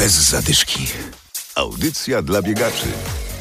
Bez zadyszki. Audycja dla biegaczy.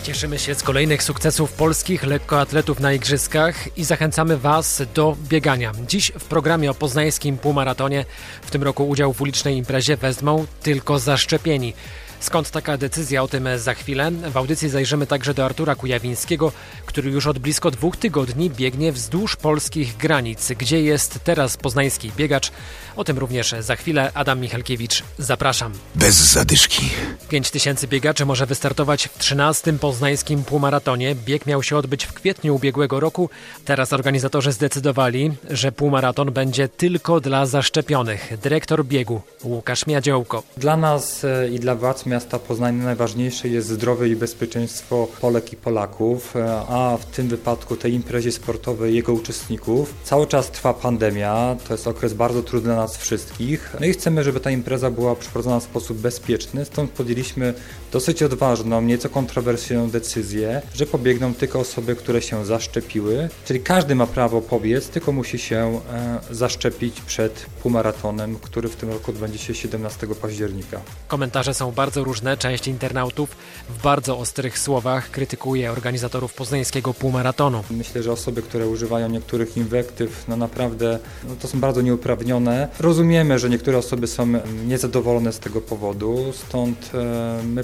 Cieszymy się z kolejnych sukcesów polskich lekkoatletów na igrzyskach i zachęcamy Was do biegania. Dziś w programie o poznańskim półmaratonie w tym roku udział w ulicznej imprezie wezmą tylko zaszczepieni. Skąd taka decyzja o tym za chwilę? W audycji zajrzymy także do Artura Kujawińskiego, który już od blisko dwóch tygodni biegnie wzdłuż polskich granic. Gdzie jest teraz poznański biegacz? O tym również za chwilę. Adam Michalkiewicz, zapraszam. Bez zadyszki. 5 tysięcy biegaczy może wystartować w 13. poznańskim półmaratonie. Bieg miał się odbyć w kwietniu ubiegłego roku. Teraz organizatorzy zdecydowali, że półmaraton będzie tylko dla zaszczepionych. Dyrektor biegu Łukasz Miadziołko. Dla nas e, i dla władz miasta Poznania najważniejsze jest zdrowie i bezpieczeństwo Polek i Polaków, e, a w tym wypadku tej imprezie sportowej jego uczestników. Cały czas trwa pandemia, to jest okres bardzo trudny dla nas wszystkich. No i chcemy, żeby ta impreza była przeprowadzona w sposób bezpieczny, stąd podjęliśmy dosyć odważną, nieco kontrowersyjną decyzję, że pobiegną tylko osoby, które się zaszczepiły, czyli każdy ma prawo pobiec, tylko musi się e, zaszczepić przed półmaratonem, który w tym roku odbędzie się 17 października. Komentarze są bardzo różne. Część internautów w bardzo ostrych słowach krytykuje organizatorów poznańskiego półmaratonu. Myślę, że osoby, które używają niektórych inwektyw, no naprawdę no to są bardzo nieuprawnione. Rozumiemy, że niektóre osoby są niezadowolone z tego powodu, stąd e, my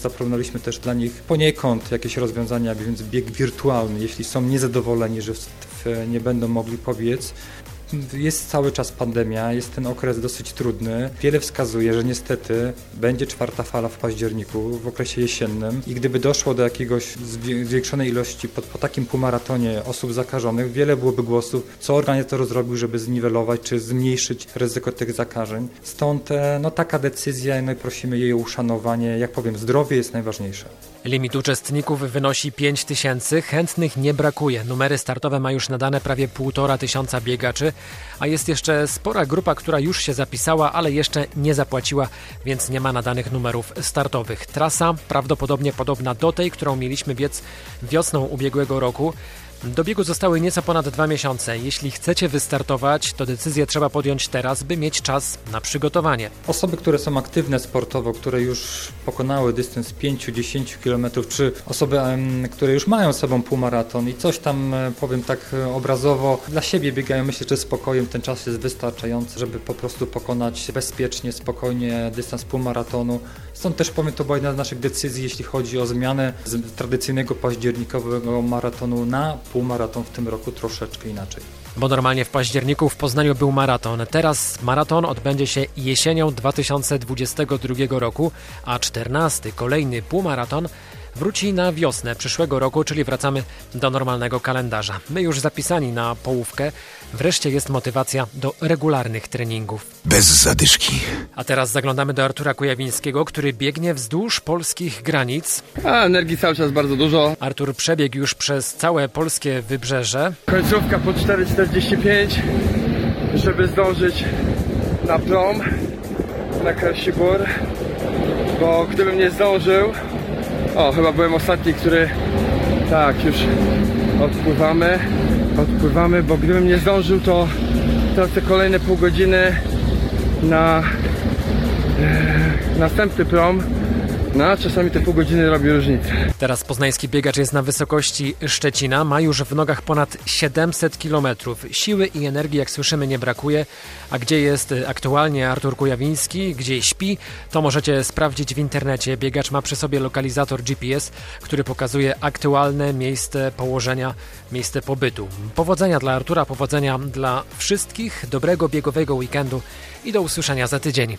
zaproponowaliśmy też dla nich poniekąd jakieś rozwiązania, więc bieg wirtualny, jeśli są niezadowoleni, że nie będą mogli pobiec, jest cały czas pandemia, jest ten okres dosyć trudny. Wiele wskazuje, że niestety będzie czwarta fala w październiku, w okresie jesiennym i gdyby doszło do jakiegoś zwiększonej ilości po, po takim półmaratonie osób zakażonych, wiele byłoby głosów, co organizator zrobił, żeby zniwelować czy zmniejszyć ryzyko tych zakażeń. Stąd e, no, taka decyzja, no i prosimy jej o uszanowanie. Jak powiem, zdrowie jest najważniejsze. Limit uczestników wynosi 5 tysięcy, chętnych nie brakuje. Numery startowe ma już nadane prawie półtora tysiąca biegaczy, a jest jeszcze spora grupa, która już się zapisała, ale jeszcze nie zapłaciła, więc nie ma nadanych numerów startowych. Trasa prawdopodobnie podobna do tej, którą mieliśmy biec wiosną ubiegłego roku. Do biegu zostały nieco ponad dwa miesiące. Jeśli chcecie wystartować, to decyzję trzeba podjąć teraz, by mieć czas na przygotowanie. Osoby, które są aktywne sportowo, które już pokonały dystans 5-10 km, czy osoby, które już mają sobą półmaraton i coś tam, e, powiem tak e, obrazowo, dla siebie biegają, myślę, że spokojem ten czas jest wystarczający, żeby po prostu pokonać bezpiecznie, spokojnie dystans półmaratonu. Stąd też powiem, to była jedna z naszych decyzji, jeśli chodzi o zmianę z tradycyjnego październikowego maratonu na półmaraton w tym roku troszeczkę inaczej. Bo normalnie w październiku w Poznaniu był maraton. Teraz maraton odbędzie się jesienią 2022 roku, a 14 kolejny półmaraton wróci na wiosnę przyszłego roku, czyli wracamy do normalnego kalendarza. My już zapisani na połówkę, wreszcie jest motywacja do regularnych treningów. Bez zadyszki. A teraz zaglądamy do Artura Kujawińskiego, który biegnie wzdłuż polskich granic. A, energii cały czas bardzo dużo. Artur przebiegł już przez całe polskie wybrzeże. Końcówka po 4,45, żeby zdążyć na prom, na Krasibór, bo gdybym nie zdążył, o, chyba byłem ostatni, który... Tak, już odpływamy. Odpływamy, bo gdybym nie zdążył, to tracę kolejne pół godziny na e, następny prom no a czasami te pół godziny robi różnicę. Teraz poznański biegacz jest na wysokości Szczecina, ma już w nogach ponad 700 km. Siły i energii, jak słyszymy, nie brakuje. A gdzie jest aktualnie Artur Kujawiński, gdzie śpi, to możecie sprawdzić w internecie. Biegacz ma przy sobie lokalizator GPS, który pokazuje aktualne miejsce położenia, miejsce pobytu. Powodzenia dla Artura, powodzenia dla wszystkich, dobrego biegowego weekendu i do usłyszenia za tydzień.